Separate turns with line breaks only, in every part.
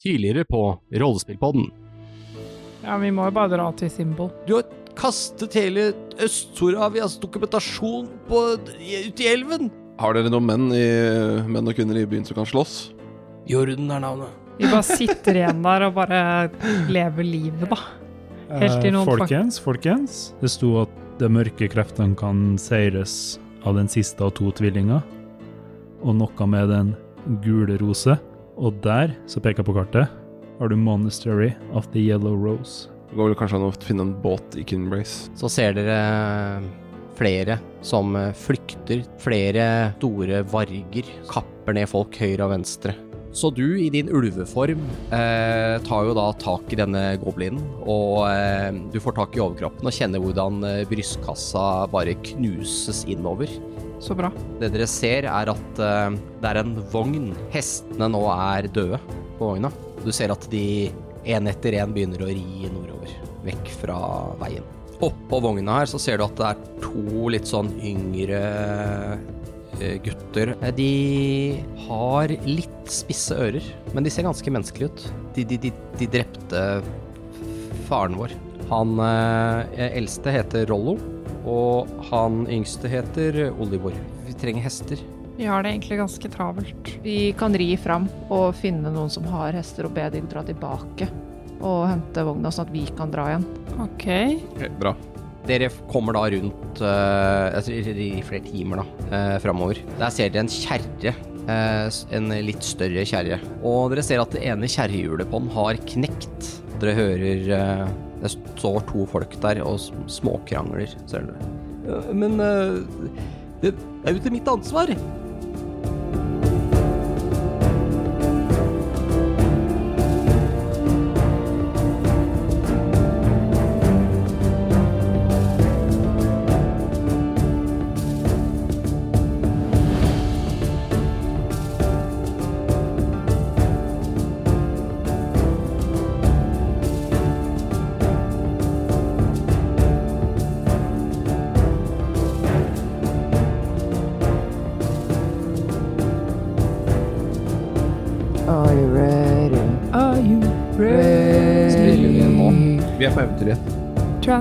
Tidligere på Rollespillpodden.
Ja, vi må jo bare dra til Symbol.
Du har kastet hele Øst-Soravias dokumentasjon på, ut i elven!
Har dere noen menn, i, menn og kvinner i byen som kan slåss?
Jorden er navnet.
Vi bare sitter igjen der og bare lever livet, da. Helt til
Eh,
noen
folkens, folkens. Det sto at de mørke kreftene kan seires av den siste av to tvillinger. Og noe med den gule rose. Og der, så peker jeg på kartet, har du Monastery of the Yellow Rose.
Det går vel kanskje an å finne en båt i Kinbrace.
Så ser dere flere som eh, flykter. Flere store varger kapper ned folk høyre og venstre. Så du i din ulveform eh, tar jo da tak i denne goblinen, og eh, du får tak i overkroppen og kjenner hvordan eh, brystkassa bare knuses innover.
Så bra.
Det dere ser er at uh, det er en vogn. Hestene nå er døde på vogna. Du ser at de en etter en begynner å ri nordover, vekk fra veien. Oppå vogna her så ser du at det er to litt sånn yngre eh, gutter. De har litt spisse ører, men de ser ganske menneskelige ut. De, de, de, de drepte faren vår. Han eh, eldste heter Rollo, og han yngste heter Olivor. Vi trenger hester.
Vi har det egentlig ganske travelt.
Vi kan ri fram og finne noen som har hester, og be dem dra tilbake. Og hente vogna, sånn at vi kan dra igjen.
Ok.
Bra.
Dere kommer da rundt eh, altså, i flere timer da, uh, framover. Der ser dere en kjerre. eh, en litt større kjerre. Og dere ser at det ene kjerrehjulet på den har knekt. Dere hører eh, Det står to folk der og småkrangler, ser du. Ja, men eh, det er jo ikke mitt ansvar.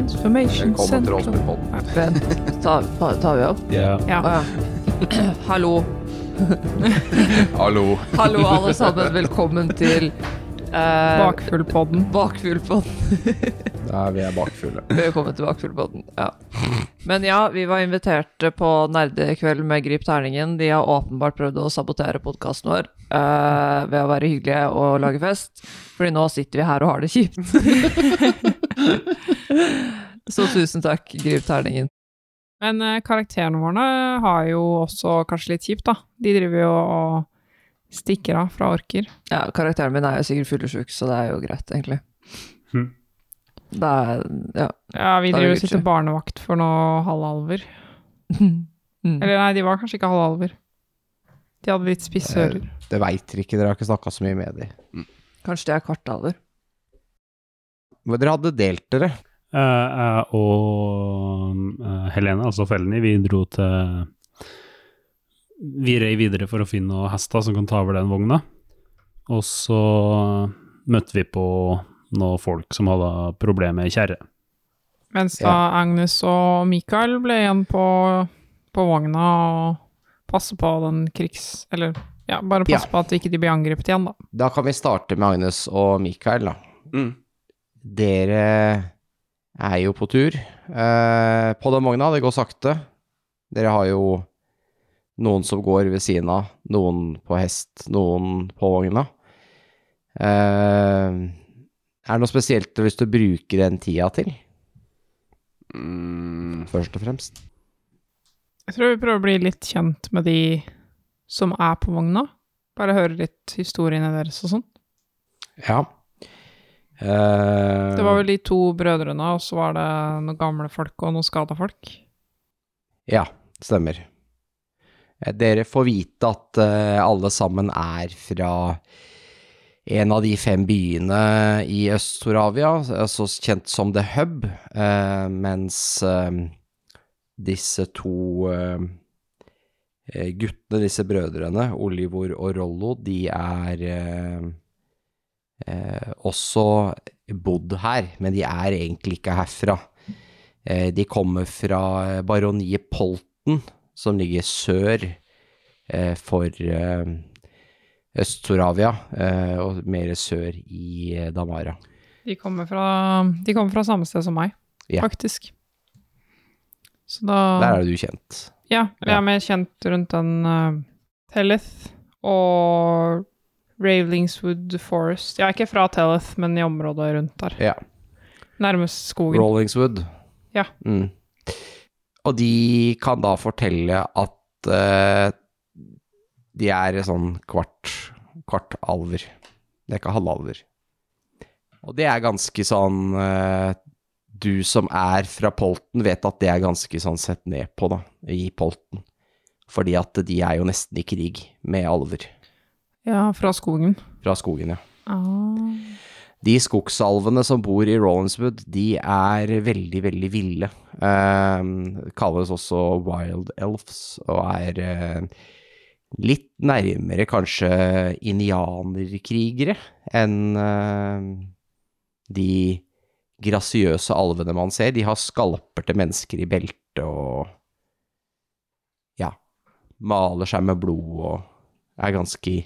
Transformation
til
Central.
Vent, tar, tar vi opp?
Ja.
Ja.
Å ja. Hallo.
Hallo.
Hallo, alle sammen. Velkommen til uh,
Bakfullpodden.
Bakfullpodden.
Ja, vi er bakfulle.
Velkommen til Bakfullpodden, Ja. Men ja, vi var invitert på nerdekveld med Grip terningen. De har åpenbart prøvd å sabotere podkasten vår eh, ved å være hyggelige og lage fest. Fordi nå sitter vi her og har det kjipt. Så tusen takk, Grip terningen.
Men uh, karakterene våre har jo også kanskje litt kjipt, da. De driver jo og stikker av fra orker.
Ja, karakteren min er jo sikkert fyllesyk, så det er jo greit, egentlig.
Hm.
Det er Ja.
Ja, vi
er det
driver og sitter barnevakt for noen halvalver.
Mm.
Eller nei, de var kanskje ikke halvalver. De hadde litt spisse
Eh,
ører.
Det veit dere ikke, dere har ikke snakka så mye med dem.
Kanskje det er kvartaler.
Dere hadde delt dere.
Uh, uh, og uh, Helene, altså Felny, vi dro til Vi rei videre for å finne noen hester som kan ta over den vogna. Og så møtte vi på noen folk som hadde problemer med kjerre.
Mens da Agnes og Mikael ble igjen på, på vogna og passe på den krigs... Eller ja, bare passe
Ja.
på at ikke de blir angrepet igjen, da.
Da kan vi starte med Agnes og Mikael, da.
Mm.
Dere er jo på tur eh, på den vogna. Det går sakte. Dere har jo noen som går ved siden av, noen på hest, noen på vogna. Eh, er det noe spesielt du har lyst til å bruke den tida til,
Mm.
først og fremst?
Jeg tror vi prøver å bli litt kjent med de som er på vogna. Bare høre litt historiene deres og sånn.
Ja. Eh,
Det var vel de to brødrene, og så var det noen gamle folk og noen skada folk.
Ja, stemmer. Eh, Dere får vite at eh, alle sammen er fra en av de fem byene i Øst-Soravia, altså kjent som The Hub, mens disse to guttene, disse brødrene, Olivor og Rollo, de er eh, også bodd her, men de er egentlig ikke herfra. Eh, de kommer fra baroniet Polten, som ligger sør eh, for eh, Øst-Soravia, eh, og mer sør i eh, Damara.
De kommer fra, de kommer fra samme sted som meg,
Ja.
faktisk. Så da
Der er du kjent.
Ja, jeg er mer kjent rundt den uh, Telleth og Ravlingswood Forest. Jeg er ikke fra Telleth, men i området rundt der.
Ja.
Nærmest skogen.
Rollingswood.
Ja.
Mm. Og de kan da fortelle at eh, de er sånn kvart, kvart alver. Det er ikke halvalver. Og det er ganske sånn eh, Du som er fra Polten, vet at det er ganske sånn sett ned på, da, i Polten. Fordi at de er jo nesten i krig med alver
Ja, fra skogen.
fra skogen, ja.
Ah.
De skogsalvene som bor i Rollinswood, de er veldig, veldig ville. Eh, kalles også wild elves, og er eh, litt nærmere kanskje indianerkrigere enn eh, de grasiøse alvene man ser. De har skalperte mennesker i beltet og ja, maler seg med blod og er ganske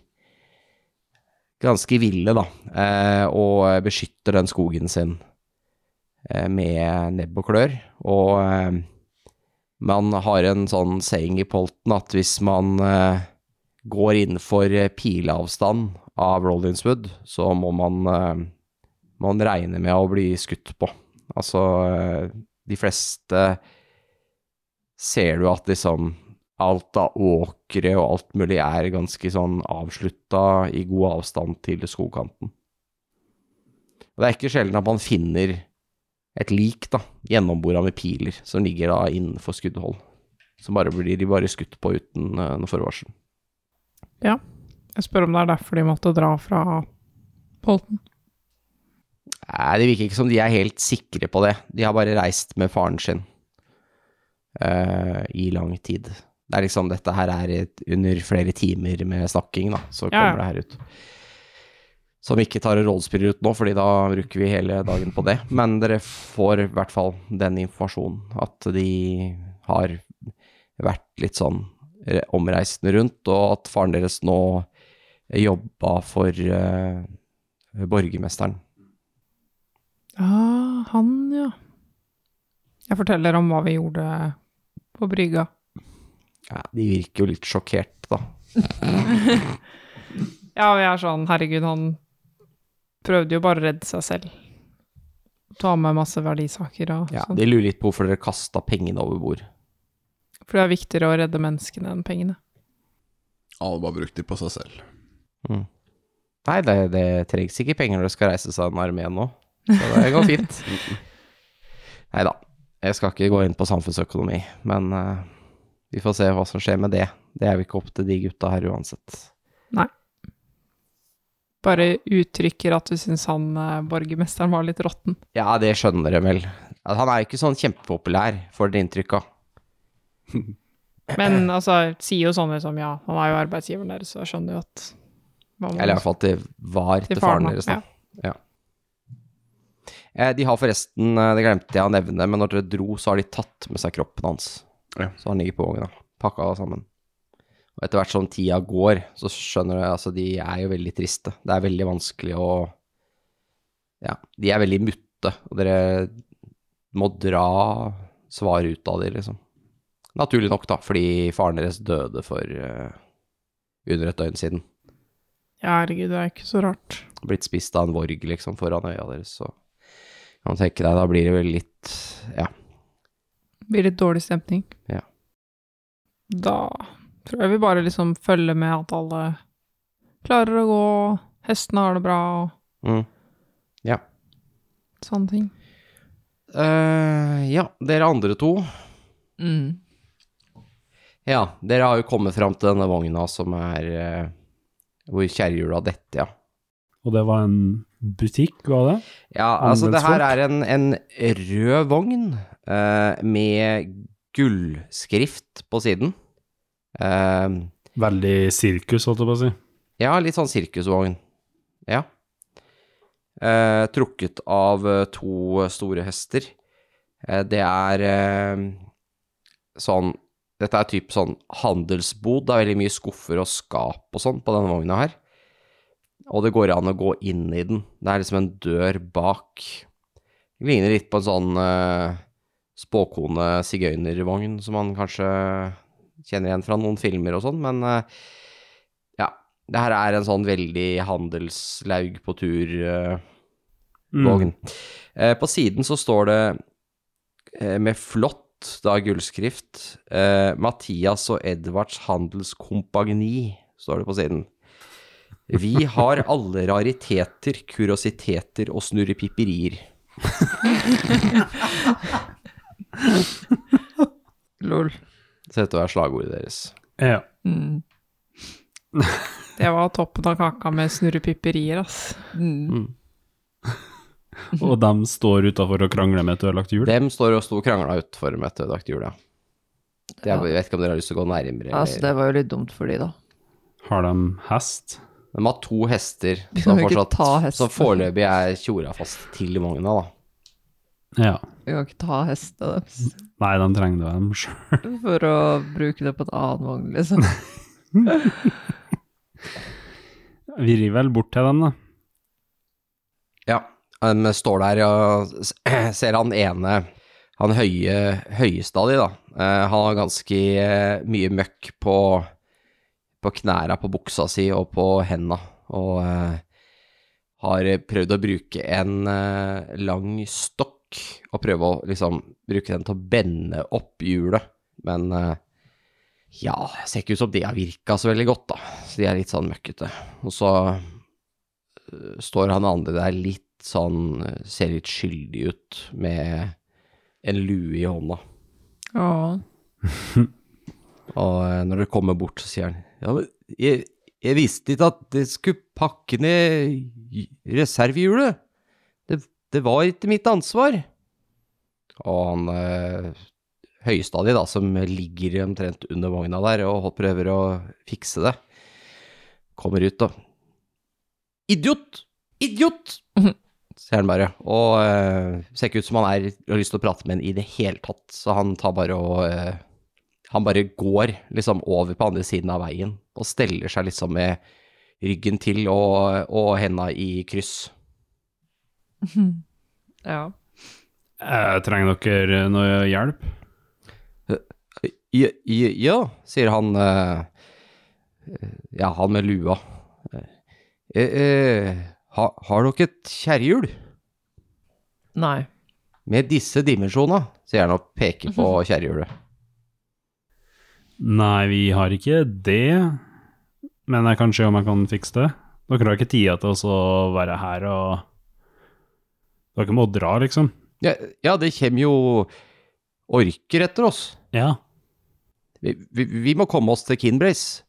ganske ville, da, eh, og beskytter den skogen sin eh, med nebb og klør. Og eh, man har en sånn saying i Polten at hvis man går innenfor pileavstand av Rollinswood, så må man, man regne med å bli skutt på. Altså, de fleste ser du at liksom alt av åkre og alt mulig er ganske sånn avslutta i god avstand til skogkanten. Og det er ikke sjelden at man finner et lik, da, gjennombora med piler, som ligger da innenfor skuddhold. Som bare blir de bare skutt på uten uh, noe forvarsel.
Ja, Jeg spør om det er derfor de måtte dra fra Polten.
Nei, det virker ikke som de er helt sikre på det. De har bare reist med faren sin uh, i lang tid. Det er liksom, dette her er et, under flere timer med snakking, da, så
kommer ja.
det her ut. Som ikke tar og rollespiller ut nå, fordi da bruker vi hele dagen på det. Men dere får i hvert fall den informasjonen, at de har vært litt sånn omreisende rundt, og at faren deres nå jobba for uh, borgermesteren.
Ah, han, ja. Jeg forteller om hva vi gjorde på brygga.
Ja, de virker jo litt sjokkert, da.
Ja, vi er sånn, herregud, han prøvde jo bare å redde seg selv. Ta med masse verdisaker og
Ja,
sånn.
de lurer litt på hvorfor dere kasta pengene over bord.
For det er viktigere å redde menneskene enn pengene.
Alle bare brukte de på seg selv.
Mm. Nei, det, det trengs ikke penger når det skal reise seg en armé nå, så det går fint. Nei da, jeg skal ikke gå inn på samfunnsøkonomi, men eh, vi får se hva som skjer med det. Det er jo ikke opp til de gutta her uansett. Nei.
Bare uttrykker at du syns han eh, borgermesteren var litt råtten.
Ja, det skjønner jeg vel. At han er jo ikke sånn kjempepopulær, får dere inntrykk av.
Men altså, sier jo sånne som ja, han er jo arbeidsgiveren deres, så jeg skjønner jo at må-
Eller iallfall at det var til, faren deres, da.
Ja.
Eh, De har forresten, eh, det glemte jeg å nevne, men når dere dro, så har de tatt med seg kroppen hans.
Ja.
Så han ligger på vogna, pakka sammen. Og etter hvert som tida går, så skjønner du altså de er jo veldig triste. Det er veldig vanskelig å Ja, de er veldig mutte, og dere må dra svar ut av dem, liksom. Naturlig nok, da, fordi faren deres døde for uh, under et døgn siden.
Ja, herregud, det er ikke så rart.
blitt spist av en vorg liksom foran øya deres, så kan du tenke deg, da blir det vel litt Ja.
Det blir litt dårlig stemning.
Ja.
Da tror jeg vi bare liksom følger med at alle klarer å gå, hestene har det bra og
Mm.
sånne ting.
Uh, ja, dere andre to.
Mm.
Ja, dere har jo kommet fram til denne vogna som er uh, hvor kjerrehjula detter, ja.
Og det var en butikk, var det?
Ja, altså det her er en, en rød vogn med gullskrift på siden. Eh,
Veldig sirkus, holdt jeg på å si.
Ja, litt sånn sirkusvogn. Ja. eh, trukket av eh, to store hester. Eh, det er eh, sånn Dette er type sånn handelsbod. Det er veldig mye skuffer og skap og sånn på denne vogna her. Og det går an å gå inn i den. Det er liksom en dør bak. Det ligner litt på en sånn uh, spåkone-sigøynervogn som man kanskje kjenner igjen fra noen filmer og sånn, men eh, ja. Det her er en sånn veldig handelslaug på tur-vogn.
Mm.
Eh, på siden så står det eh, med flott da gullskrift eh, Mathias og Edvards Handelskompagni, står det på siden. Vi har alle rariteter, kuriositeter og snurrepipperier.
Lol.
Så dette er slagordet deres.
Ja.
Mm.
Det var toppen av kaka med snurrepipperier, ass.
Mm.
Og dem står utafor og krangler med et ødelagt hjul.
Dem står og sto og krangla utfor med et ødelagt hjul, ja. Det er-
Ja.
Jeg vet ikke om dere har lyst til å gå nærmere.
Altså, det var jo litt dumt for de, da.
Har de hest?
De har to hester som fortsatt. Som foreløpig er tjora fast til vogna, da.
Ja.
Vi kan ikke ta hestene deres
Nei, de trenger det dem sjøl.
for å bruke det på en annen vogn, liksom.
Vi rir vel bort til dem, da.
Ja, de står der og ser han ene, han høye, høyeste av de, da. Eh, han har ganske eh, mye møkk på, på knæra på buksa si og på henda, og eh, har prøvd å bruke en lang stokk og prøve å liksom bruke den til å bende opp hjulet, men eh, ja, jeg ser ikke ut som det har virka så veldig godt, da. Så de er litt sånn møkkete. Og så øh, står han andre der litt sånn øh, Ser litt skyldig ut med en lue i hånda.
Ja.
Og når dere kommer bort, så sier han Ja, men jeg, jeg visste ikke at det skulle pakke ned reservehjulet. Det, var ikke mitt ansvar. Og han eh, høyeste da, som ligger omtrent under vogna der og prøver å fikse det, kommer ut og Idiot! Idiot! Ser han bare. Og eh, ser ikke ut som han er, har lyst til å prate med en i det hele tatt, så han tar bare og eh, Han bare går liksom over på andre siden av veien og steller seg liksom med ryggen til og, og henda i kryss.
Ja.
Eh, trenger dere noe hjelp?
Ja, ja, ja sier han Eh, Ja, han med lua. Eh, eh, ha, har dere et kjerrehjul?
Nei.
Med disse dimensjonene, sier han og peker på kjerrehjulet.
Nei, vi har ikke det. Men jeg kan se om jeg kan fikse det. Dere har ikke tida til å være her og Dere må dra, liksom.
Ja, ja, det kommer jo orker etter oss.
Ja.
Vi, vi, vi må komme oss til Kinbrace.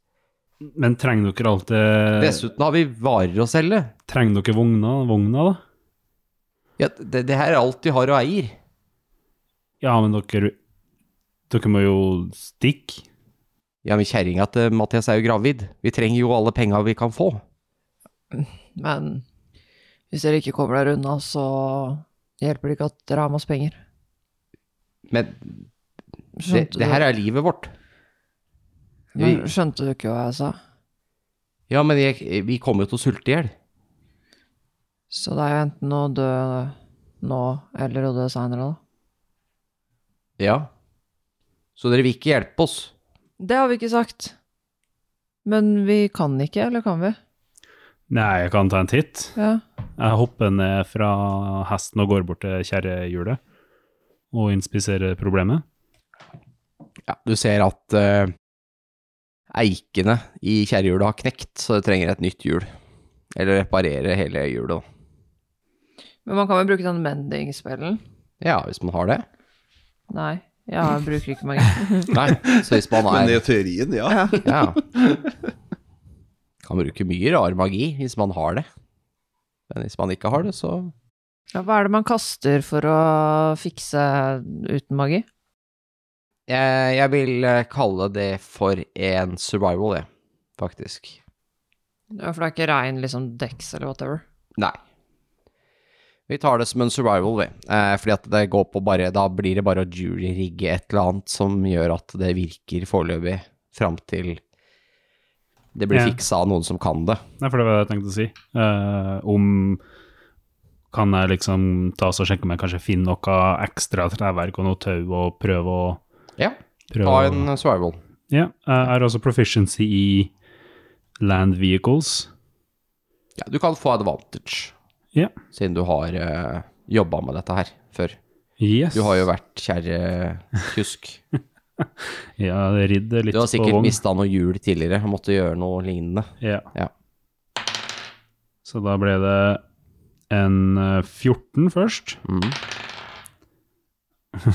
Men trenger dere alt det
Dessuten har vi varer å selge.
Trenger dere vogna, vogna da?
Ja, det, det her er alt vi har og eier.
Ja, men dere Dere må jo stikke.
Ja, men kjerringa til Mathias er jo gravid. Vi trenger jo alle penga vi kan få.
Men hvis dere ikke kommer dere unna, så hjelper det ikke at dere har masse penger.
Men det, det her er livet vårt.
men skjønte du ikke hva jeg sa?
Ja, men jeg, vi kommer jo til å sulte i hjel.
Så det er jo enten å dø nå, eller å dø seinere, da.
Ja. Så dere vil ikke hjelpe oss?
Det har vi ikke sagt. Men vi kan ikke, eller kan vi?
Nei, jeg kan ta en titt.
Ja.
Jeg hopper ned fra hesten og går bort til kjerrehjulet og inspiserer problemet.
Ja, du ser at uh, eikene i kjerrehjulet har knekt, så det trenger et nytt hjul. Eller reparere hele hjulet.
Men man kan vel bruke den mending-spillen.
Ja, hvis man har det.
Nei, jeg bruker ikke magi.
Nei, så hvis man er
Men i
teorien,
teorien, ja.
Ja. Kan bruke mye rar magi hvis man har det. Men hvis man ikke har det, så
Ja, hva er det man kaster for å fikse uten magi?
Jeg, jeg vil eh, kalle det for en survival, jeg, Faktisk.
Ja, for det er ikke rein liksom dex eller whatever.
Nei. Vi tar det som en survival, vi. Eh, fordi at det går på bare Da blir det bare å jury-rigge et eller annet som gjør at det virker foreløpig fram til det blir
Ja.
fiksa av noen som kan det.
Nei, for det var det jeg tenkte å si. Uh, om kan jeg liksom ta og sjekke om jeg kanskje finner noe ekstra treverk og noe tau og prøve å
Ja,
prøve
ta en survival.
Ja, jeg har også proficiency i land vehicles.
Ja, du kan få advantage,
Ja.
siden du har uh, jobba med dette her før.
Yes.
Du har jo vært kjerretysk.
Ja, ridd litt
Du har sikkert
vogn.
mista noe hjul tidligere og måtte gjøre noe lignende.
Ja.
Ja.
Så da ble det en eh, 14 først,
Mm.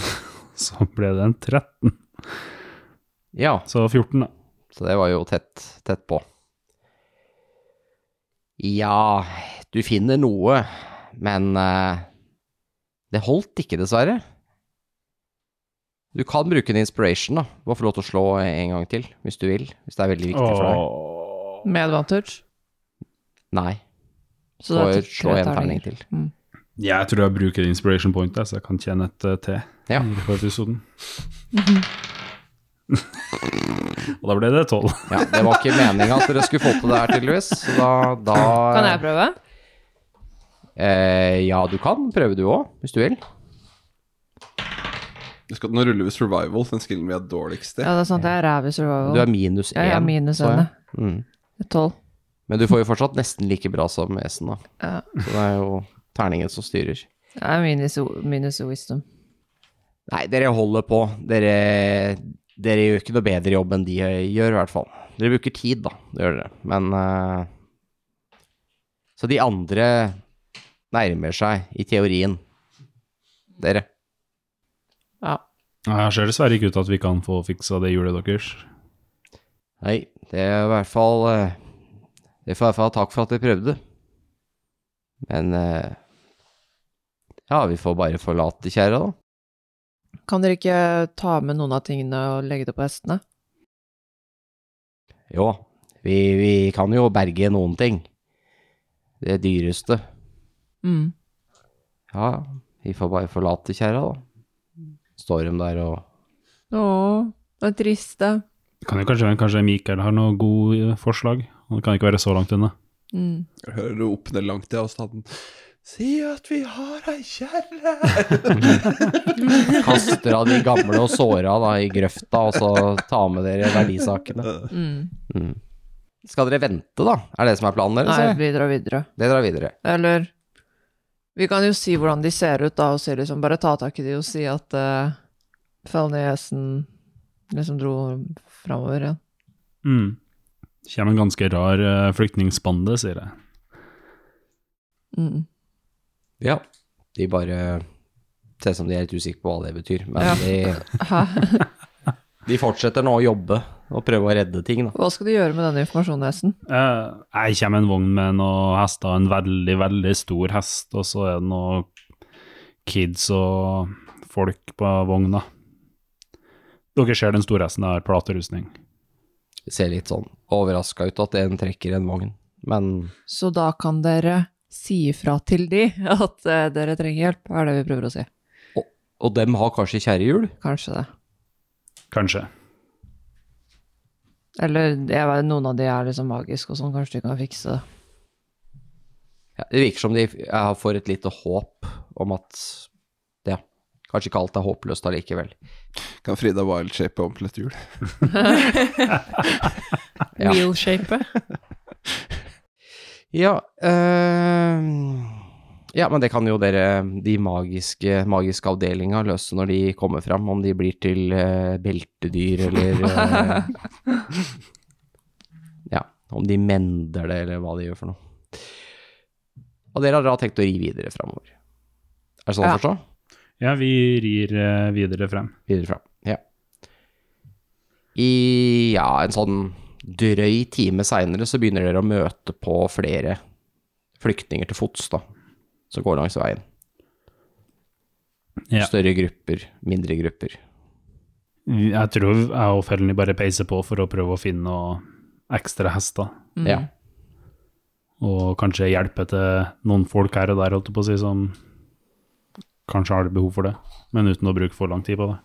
så ble det en 13.
Ja,
Så 14, da.
så det var jo tett, tett på. Ja, du finner noe, men eh, det holdt ikke, dessverre. Du kan bruke en inspiration, da. Bare få lov til å slå en gang til, hvis du vil. Hvis det er veldig viktig for deg.
Med advantage.
Nei,
Så det
får
er
slå en terning til.
Mm.
Ja, jeg tror jeg bruker inspiration point, jeg, så jeg kan tjene et eh, T
Ja.
i løpet av episoden. Og da ble det 12.
Ja, det var ikke meninga at dere skulle få til det her, tydeligvis. Så da, da
Kan jeg prøve?
Eh, ja, du kan prøve du òg, hvis du vil.
Skal, nå ruller vi survival, den skillen vi er dårligst i.
Ja, det er sant. Jeg er ræv i survival.
Du er minus én.
Ja, jeg er minus én.
Mm.
Tolv.
Men du får jo fortsatt nesten like bra som Esen, da.
Ja.
Så det er jo terningen som styrer.
Jeg er minus, minus wisdom.
Nei, dere holder på. Dere, dere gjør ikke noe bedre jobb enn de gjør, i hvert fall. Dere bruker tid, da. Det gjør dere. Men uh, Så de andre nærmer seg, i teorien, dere.
Ja.
Her ser dessverre ikke ut til at vi kan få fiksa det hjulet deres.
Nei, det er i hvert fall eh, Det får i hvert fall ha takk for at dere prøvde. Men eh, Ja, vi får bare forlate kjerra, da.
Kan dere ikke ta med noen av tingene og legge det på hestene?
Jo, vi, vi kan jo berge noen ting. Det dyreste.
Mm.
Ja, vi får bare forlate kjerra, da. Står de der og
Å, det er trist, det.
Kan jo kanskje, kanskje Mikael har noe gode forslag? Han kan ikke være så langt unna.
Mm.
Jeg hører du opp ned langt i avstanden. Si at vi har ei kjerre!
kaster av de gamle og såra da, i grøfta, og så tar med dere verdisakene.
Mm.
Mm. Skal dere vente, da? Er det som er planen deres?
Nei, vi drar videre.
Det drar videre.
Eller Vi kan jo si hvordan de ser ut, da, og si liksom Bare ta tak i de og si at uh, Felniesen liksom dro framover igjen.
Mm. Kommer en ganske rar uh, flyktningspande, sier jeg.
Mm.
Ja. De bare ser ut som de er litt usikre på hva det betyr, men
Ja.
de, de fortsetter nå å jobbe og prøve å redde ting, da.
Hva skal du gjøre med denne informasjonen, Hesten?
Eh, jeg kommer en vogn med noen hester, en veldig, veldig stor hest, og så er det noen kids og folk på vogna. Dere ser den store hesten har platerustning.
Det ser litt sånn overraska ut at en trekker en vogn, men
Så da kan dere si ifra til de at eh, dere trenger hjelp, er det vi prøver å si.
Og dem har kanskje kjerrehjul?
Kanskje det.
Kanskje.
Eller jeg vet, noen av de er liksom magiske og sånn, kanskje de kan fikse det.
Ja, det virker som de ja, får et lite håp om at ja, kanskje ikke alt er håpløst allikevel.
Kan Frida wildshape om til et hjul?
Ja.
Wheel-shape.
Ja, øh, ja, men det kan jo dere, de magiske, magiske avdelinga, løse når de kommer fram, om de blir til uh, beltedyr eller uh, Ja, om de mender det, eller hva de gjør for noe. Og dere har da tenkt å ri videre framover. Er det sånn å
Ja.
forstå?
Ja, vi rir uh, videre frem.
Videre frem, ja. I ja, en sånn drøy time seinere så begynner dere å møte på flere flyktninger til fots, da, som går langs veien.
Ja.
Større grupper, mindre grupper.
Jeg tror jeg og Felny bare peiser på for å prøve å finne noen ekstra hester.
Mm.
Ja.
Og kanskje hjelpe til noen folk her og der, holdt jeg på å si, som kanskje har behov for det, men uten å bruke for lang tid på det.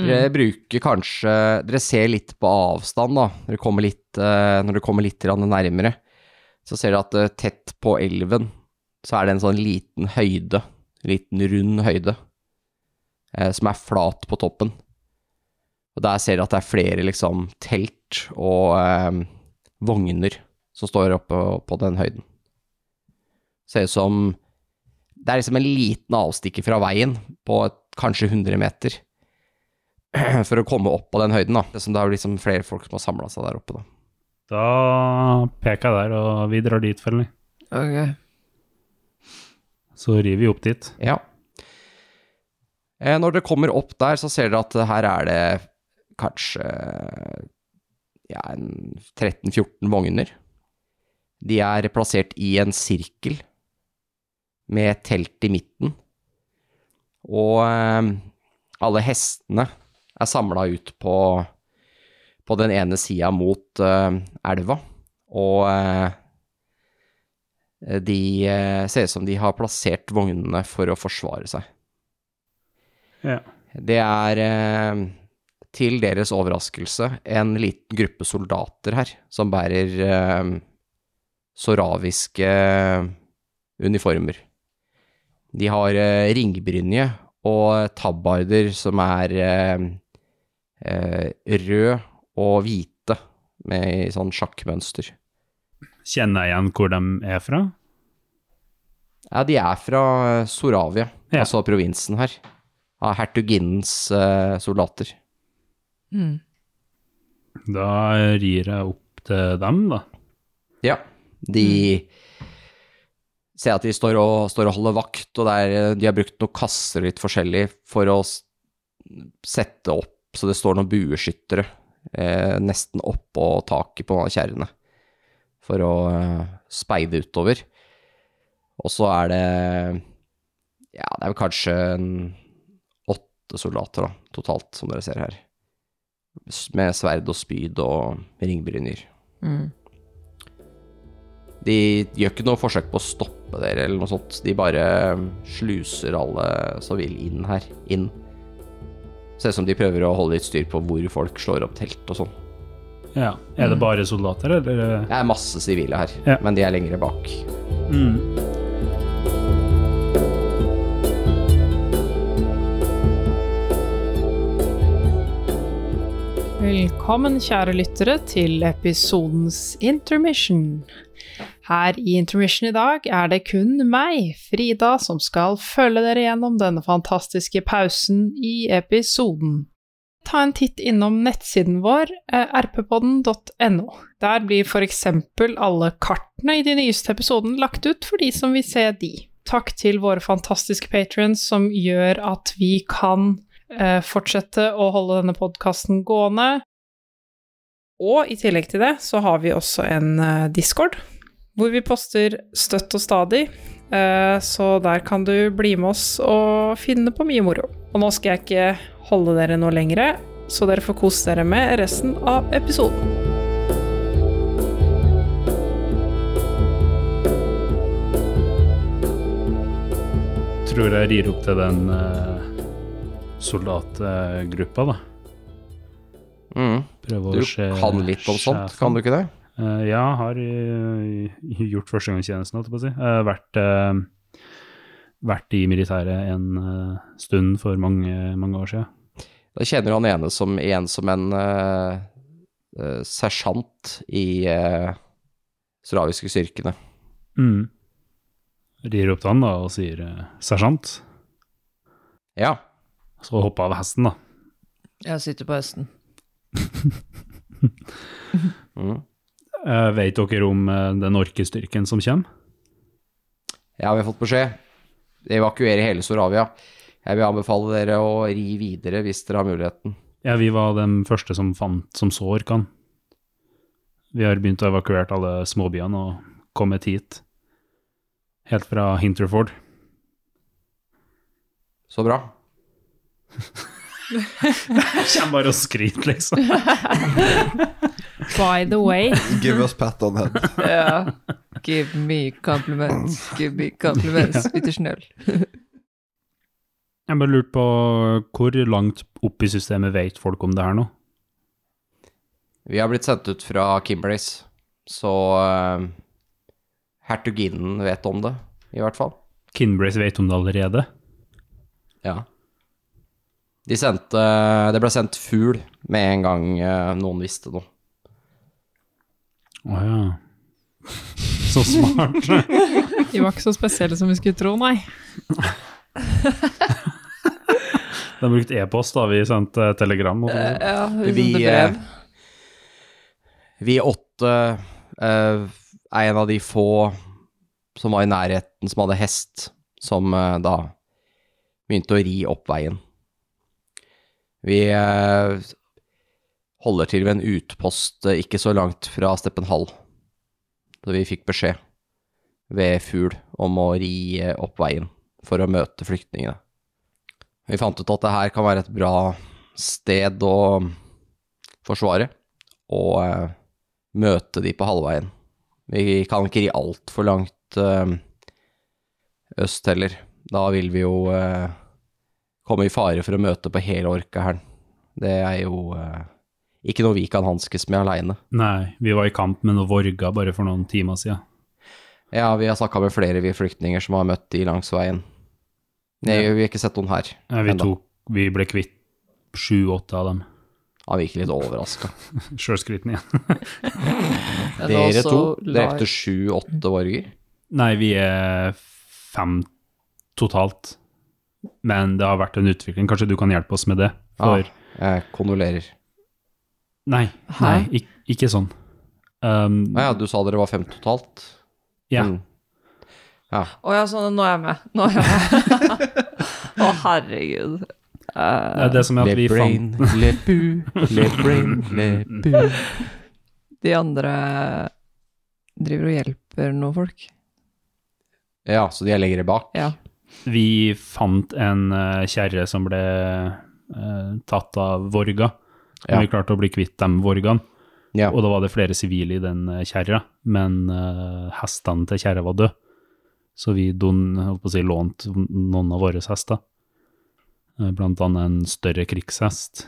Dere bruker kanskje Dere ser litt på avstand, da. Dere litt, eh, når dere kommer litt nærmere, så ser dere at eh, tett på elven så er det en sånn liten høyde, liten rund høyde, eh, som er flat på toppen. Og der ser du at det er flere liksom telt og eh, vogner som står oppe på den høyden. Ser ut som Det er liksom en liten avstikker fra veien på et, kanskje 100 meter for å komme opp på den høyden, da. Det er som det er liksom flere folk som har samla seg der oppe, da.
Da peker jeg der, og vi drar dit, Felny.
Ok.
Så rir vi opp dit.
Ja. Eh, når dere kommer opp der, så ser dere at her er det kanskje ja, 13-14 vogner. De er plassert i en sirkel med telt i midten. Og eh, alle hestene er samla ut på, på den ene sida mot eh, elva. Og eh, de eh, ser ut som de har plassert vognene for å forsvare seg.
Ja.
Det er eh, til deres overraskelse en liten gruppe soldater her som bærer eh, soraviske uniformer. De har eh, ringbrynje og tabarder som er eh, eh, rød og hvite med sånn sjakkmønster.
Kjenner jeg igjen hvor de er fra?
Ja, de er fra eh, Soravia,
Ja.
altså provinsen her. Av hertuginnens uh, soldater.
Mm.
Da rir jeg opp til dem, da.
Ja. De ser at de står og, står og holder vakt, og det er, de har brukt noen kasser litt forskjellig for å sette opp så det står noen bueskyttere eh, nesten oppå taket på kjerrene for å eh, speide utover. Og så er det Ja, det er vel kanskje åtte soldater da, totalt, som dere ser her. Med sverd og spyd og ringbrynjer.
Mm.
De gjør ikke noe forsøk på å stoppe dere eller noe sånt. De bare sluser alle som vil inn her, inn. Ser ut som de prøver å holde litt styr på hvor folk slår opp telt og sånn.
Ja. Er det bare soldater, eller?
Det er masse sivile her,
Ja.
men de er lengre bak.
Mm.
Velkommen, kjære lyttere, til episodens intermission. Her i intermission i dag er det kun meg, Frida, som skal følge dere gjennom denne fantastiske pausen i episoden. Ta en titt innom nettsiden vår, eh, rppodden.no. Der blir eksempel alle kartene i de nyeste episodene lagt ut for de som vil se de. Takk til våre fantastiske patrons som gjør at vi kan eh, fortsette å holde denne podkasten gående. Og i tillegg til det så har vi også en eh, Discord, hvor vi poster støtt og stadig. Eh, så der kan du bli med oss og finne på mye moro. Og nå skal jeg ikke holde dere noe lengre, så dere får kose dere med resten av episoden.
Tror jeg rir opp til den uh, soldatgruppa, da.
Mm. Du
se
kan litt om sånt, kan du ikke det?
Uh, ja, har uh, gjort førstegangstjenesten, holdt jeg på å si. Uh, vært, uh, vært i militæret en stund for mange, mange år siden.
Da kjenner han ene som, igjen som en uh, uh, sersjant i uh, suraviske styrkene.
Mm. Rir opp til han da og sier uh, 'sersjant',
Ja.
så hopper av hesten, da.
Jeg sitter på hesten.
Mm.
Uh, vet dere om uh, den orkestyrken som kommer?
Ja, vi har fått beskjed. Evakuere hele Soravia. Jeg vil anbefale dere å ri videre hvis dere har muligheten.
Ja, vi var de første som fant som så orkan. Vi har begynt å evakuere alle småbyene og kommet hit. Helt fra Hinterford.
Så bra.
Kommer bare og skryter, liksom.
By the way,
Give us pat on head.
Ja. Give me compliments, give me compliments. Bitte snøll.
Jeg bare lurte på hvor langt opp i systemet vet folk om det her nå?
Vi har blitt sendt ut fra Kimberleys, så uh, hertuginnen vet om det, i hvert fall.
Kimberleys vet om det allerede?
Ja. De sendte Det ble sendt fugl med en gang uh, noen visste noe.
Å ja. Så smart.
De var ikke så spesielle som vi skulle tro, nei.
De brukte e-post da vi sendte telegram. Og sånt.
Ja, vi
Vi,
sendte brev.
Vi åtte eh, er en av de få som var i nærheten som hadde hest, som eh, da begynte å ri opp veien. Vi eh, holder til ved en utpost eh, ikke så langt fra Steppenhall, så vi fikk beskjed ved Fugl om å ri eh, opp veien for å møte flyktningene. Vi fant ut at det her kan være et bra sted å forsvare, og eh, møte de på halvveien. Vi kan ikke ri altfor langt eh, øst heller. Da vil vi jo eh, komme i fare for å møte på hele Orkahæren. Det er jo eh, ikke noe vi kan hanskes med aleine.
Nei, vi var i kamp med noen vorger bare for noen timer siden.
Ja, vi har snakka med flere vi flyktninger som har møtt de langs veien. Nei,
Ja.
vi har ikke sett noen her.
Nei, vi, tok, vi ble kvitt sju-åtte av dem.
Han virker litt overraska.
Sjølskryten igjen.
Dere to drepte sju-åtte borger.
Nei, vi er fem totalt. Men det har vært en utvikling. Kanskje du kan hjelpe oss med det? For
ja, jeg kondolerer.
Nei, nei ik ikke sånn. Um,
ja, du sa dere var fem totalt?
ja.
Mm.
Å ja, sånn, nå er jeg med. Nå er jeg med. Å, herregud.
Det er det som er
Le
at vi
brain,
fant
le bu, le brain, le bu.
De andre driver og hjelper noen folk.
Ja, så de er lenger bak?
Ja.
Vi fant en uh, kjerre som ble uh, tatt av vorga.
Ja.
Og vi klarte å bli kvitt dem Vorgaen.
Ja.
Og da var det flere sivile i den eh, kjerra, men uh, hestene til kjerra var døde. Så vi don, holdt på å si, lånte noen av våre hester. Eh, Blant annet en større krigshest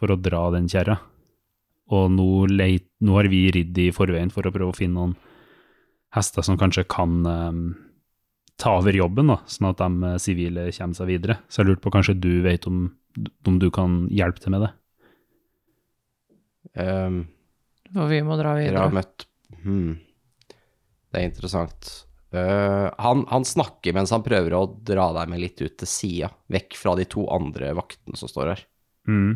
for å dra den kjerra. Og nå, leit, nå har vi ridd i forveien for å prøve å finne noen hester som kanskje kan um, ta over jobben, da, sånn at de eh, sivile kommer seg videre. Så jeg lurte på kanskje du vet om, om du kan hjelpe til med det?
Um,
og vi må dra videre.
dere har møtt hmm. Det er interessant. Eh, han, han snakker mens han prøver å dra deg med litt ut til sida, vekk fra de to andre vaktene som står her.
Mm.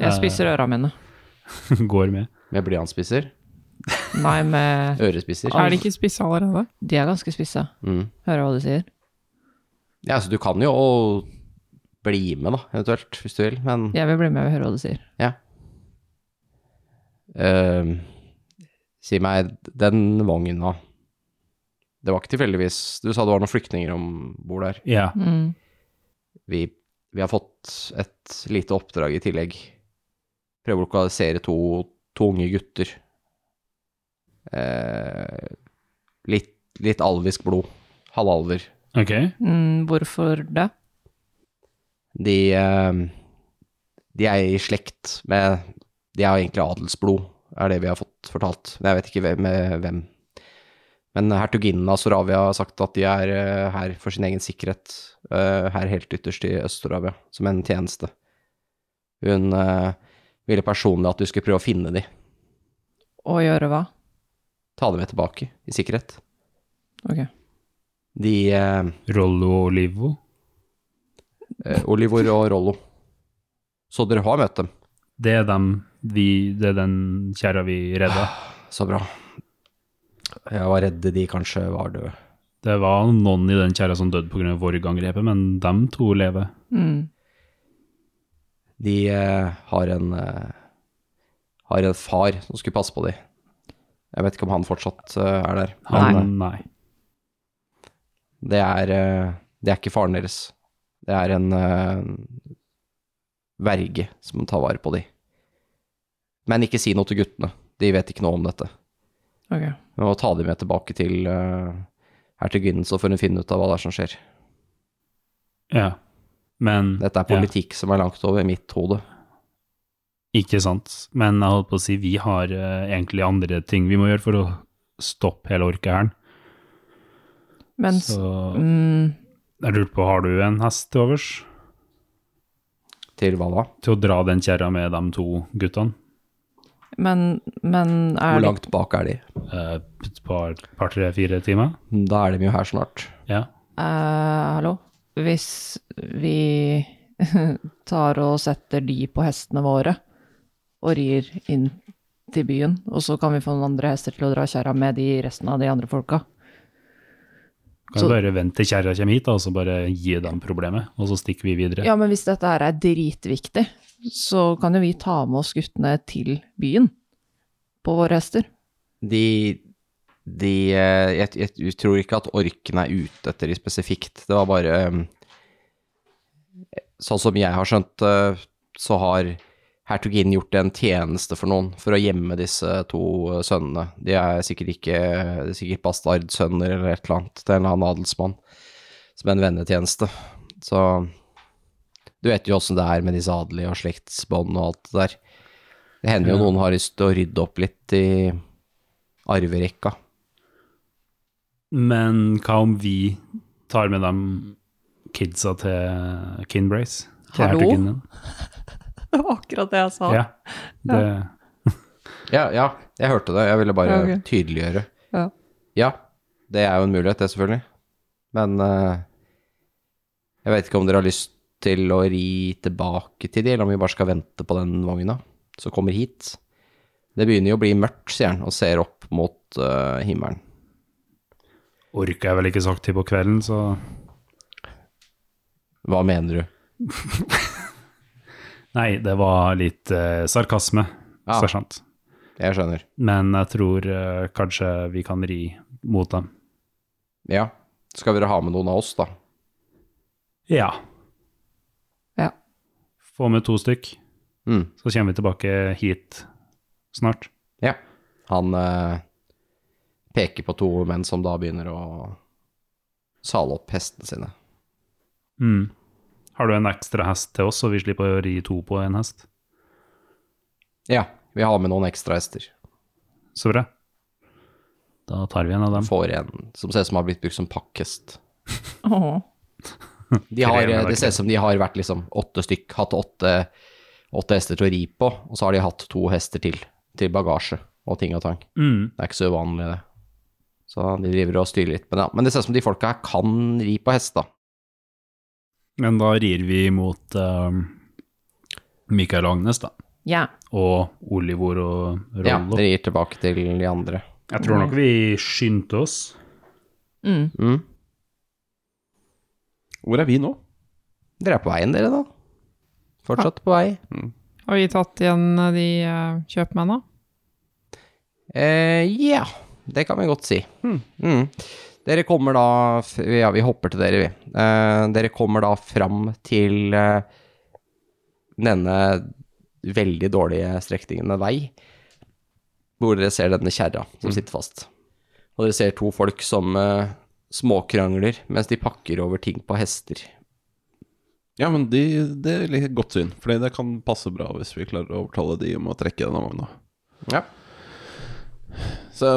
Jeg spiser øra mine.
Går med.
Med blyantspisser.
Nei, med
Ørespisser.
Er de ikke spisse allerede?
De er ganske spisse.
Mm.
Hører hva du sier.
Ja, så du kan jo bli med, da, eventuelt, hvis du vil, men
Jeg vil bli med og høre hva du sier.
Ehm, Si meg, den vogna Det var ikke tilfeldigvis Du sa det var noen flyktninger om bord der.
Ja.
Mm.
Vi, vi har fått et lite oppdrag i tillegg. Prøve å lokalisere to, to unge gutter. Eh, litt, litt alvisk blod. Halvalver.
Ok.
Mm, hvorfor det?
De, eh, de er i slekt med De er egentlig adelsblod, er det vi har fått fortalt. Men jeg vet ikke hvem. med hvem. Men hertuginnen av Soravia har sagt at de er eh, her for sin egen sikkerhet, eh, her helt ytterst i Øst-Soravia, som en tjeneste. Hun eh, ville personlig at du skulle prøve å finne de,
Og gjøre hva?
ta dem med tilbake i sikkerhet.
Ok.
De eh,
Rollo Olivo.
eh, Olivor og Rollo. Så dere har møtt dem?
Det er dem vi Det er den kjerra vi redda.
Så bra. Jeg var redd de kanskje var døde.
Det var noen i den kjerra som døde pga. Vorg-angrepet, men dem to lever.
Mm.
De eh, har en eh, har en far som skulle passe på de. Jeg vet ikke om han fortsatt eh, er der.
Han,
Men
nei.
det er, eh, det er ikke faren deres. Det er en eh, verge som tar vare på de. Men ikke si noe til guttene. De vet ikke noe om dette.
Ok.
Vi må ta dem med tilbake til uh, hertuginnen, så får hun finne ut av hva det er som skjer.
Ja. Men
Dette er politikk som er langt over mitt hode.
Ikke sant. Men jeg holdt på å si, vi har uh, egentlig andre ting vi må gjøre for å stoppe hele orkehæren.
Men
Så
mm,
jeg lurte på, har du en hest til overs?
Til hva da?
Til å dra den kjerra med de to guttene?
Men, men er
Hvor langt bak er de?
Eh, Et par, par tre-fire timer?
Da er de jo her snart.
Ja.
Eh, hallo? Hvis vi tar og setter de på hestene våre og rir inn til byen, og så kan vi få noen andre hester til å dra kjerra med de resten av de andre folka.
Kan
Så-
bare vente til kjerra kommer hit, da, og så bare gi dem problemet, og så stikker vi videre.
Ja, men hvis dette her er dritviktig, så kan jo vi ta med oss guttene til byen på våre hester.
De, de eh, jeg, jeg tror ikke at orken er ute etter de spesifikt. Det var bare um, Sånn som jeg har skjønt det, så har hertuginnen gjort en tjeneste for noen for å gjemme disse to sønnene. De er sikkert ikke er sikkert bastardsønner eller et eller annet til en eller annen adelsmann, som en vennetjeneste. Så du vet jo åssen det er med disse adelige og slektsbånd og alt det der. Det hender jo noen har lyst til å rydde opp litt i arverekka.
Men hva om vi tar med dem kidsa til Kinbrace? Til
Hallo? Det var akkurat det jeg sa.
Ja. Det,
Ja, ja, jeg hørte det. Jeg ville bare
Ja, ok.
tydeliggjøre.
Ja.
Ja, det er jo en mulighet, det, selvfølgelig. Men uh, jeg vet ikke om dere har lyst til å ri tilbake til de, eller om vi bare skal vente på den vogna som kommer hit. Det begynner jo å bli mørkt, sier han, og ser opp mot uh, himmelen.
orker jeg vel ikke sagt til på kvelden, så
Hva mener du?
Nei, det var litt eh, sarkasme,
Ja.
sersjant.
Jeg skjønner.
Men jeg tror eh, kanskje vi kan ri mot dem.
Ja. Skal dere ha med noen av oss, da?
Ja.
Ja.
Få med to stykk,
Mm.
så kommer vi tilbake hit snart.
Ja. Han eh, peker på to menn som da begynner å sale opp hestene sine.
Mm. Har du en ekstra hest til oss, så vi slipper å ri to på en hest?
Ja, vi har med noen ekstra hester.
Så bra. Da tar vi en av dem.
Får en som ser ut som har blitt brukt som pakkhest.
Åh.
De har, det ser ut som de har vært liksom åtte stykk, hatt åtte, åtte hester til å ri på, og så har de hatt to hester til, til bagasje og ting og tang.
Mm.
Det er ikke så uvanlig, det. Så de driver og styrer litt. Men, ja, men det ser ut som de folka her kan ri på hest, da.
Men da rir vi mot eh, Mikael Agnes, da.
Ja.
Og Olivor og Rollo.
Ja,
det
dere gir tilbake til de andre.
Jeg tror nok vi skyndte oss.
Mm.
Mm.
Hvor er vi nå?
Dere er på veien, dere, da. Fortsatt på vei.
Har vi tatt igjen de uh, kjøpmennene?
Eh, ja, det kan vi godt si. Mm. Dere kommer da Ja, vi hopper til dere, vi. Uh, dere kommer da fram til uh, denne veldig dårlige strekningen med vei, hvor dere ser denne kjerra som sitter fast. Og dere ser to folk som uh, småkrangler mens de pakker over ting på hester.
Ja, men de, det er godt syn, Fordi det kan passe bra hvis vi klarer å overtale de om å trekke denne vogna.
Ja.
Så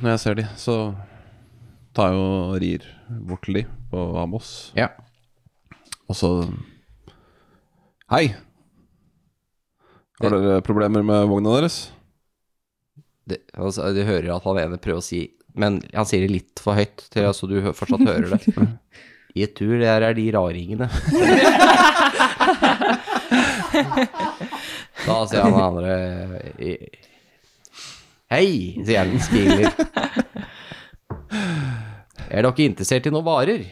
når jeg ser de, så tar jo og rir bort til de på Amos.
Ja.
Og så Hei! Har dere problemer med vogna deres?
Det, altså, du hører at han ene prøver å si Men han sier det litt for høyt til så du hø- fortsatt hører det. I et tur, der er de raringene. da sier han andre i- Hei, sier han, smiler. Er dere interessert i noen varer?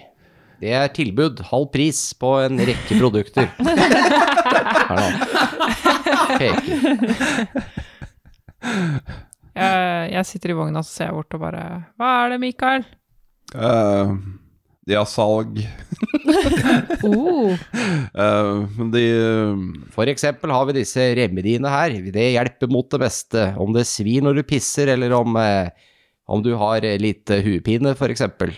Det er tilbud, halv pris på en rekke produkter. Her da. Peker.
Jeg, jeg sitter i vogna så ser jeg bort og bare Hva er det, Mikael?
Uh, de har salg
Oh,
uh, de uh...
For eksempel har vi disse remediene her. Det hjelper mot det meste. Om det svir når du pisser, eller om, eh, om du har litt lite huepine, for eksempel.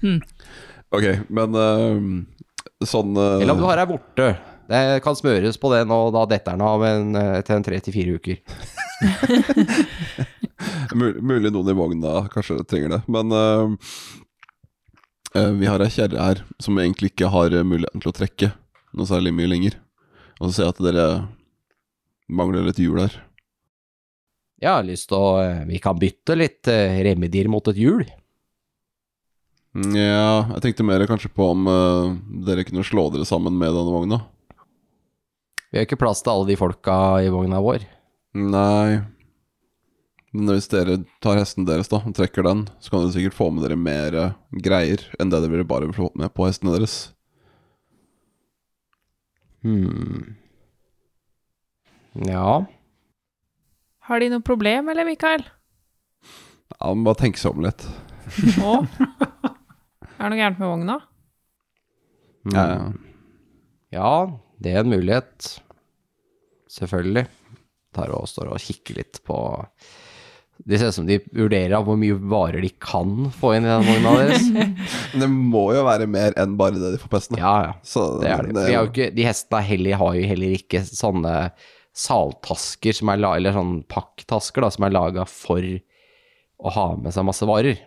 Ok, men uh, sånn uh...
Eller om du har ei vorte. Det kan smøres på den, og da detter den av en, eh, til en tre til fire uker.
Mulig noen i vogna kanskje trenger det. Men eh, eh, vi har ei kjerre her som egentlig ikke har eh, muligheten til å trekke noe særlig mye lenger. Og så ser jeg at dere mangler litt hjul her.
Jeg har lyst til å eh, Vi kan bytte litt eh, remedier mot et hjul.
Nja, Ja, jeg tenkte mer kanskje på om uh, dere kunne slå dere sammen med denne vogna.
Vi har ikke plass til alle de folka i vogna vår.
Nei Men hvis dere tar hesten deres da og trekker den, så kan dere sikkert få med dere mer uh, greier enn det dere ville bare fått med på hestene deres.
Hmm. Ja
har de noe problem, eller, Mikael?
Ja, men Bare tenk seg om litt.
Å? Er det noe gærent med vogna?
Mm.
Ja, ja.
Ja, det er en mulighet. Selvfølgelig. Tar og står og kikker litt på Det ser ut som de vurderer av hvor mye varer de kan få inn i den vogna deres.
Men det må jo være mer enn bare det de får på hestene.
Ja, ja.
Så
Det er det. Vi har jo ikke, de hestene heller, har jo heller ikke sånne saltasker som er la, eller sånn pakktasker da, som er laga for å ha med seg masse varer.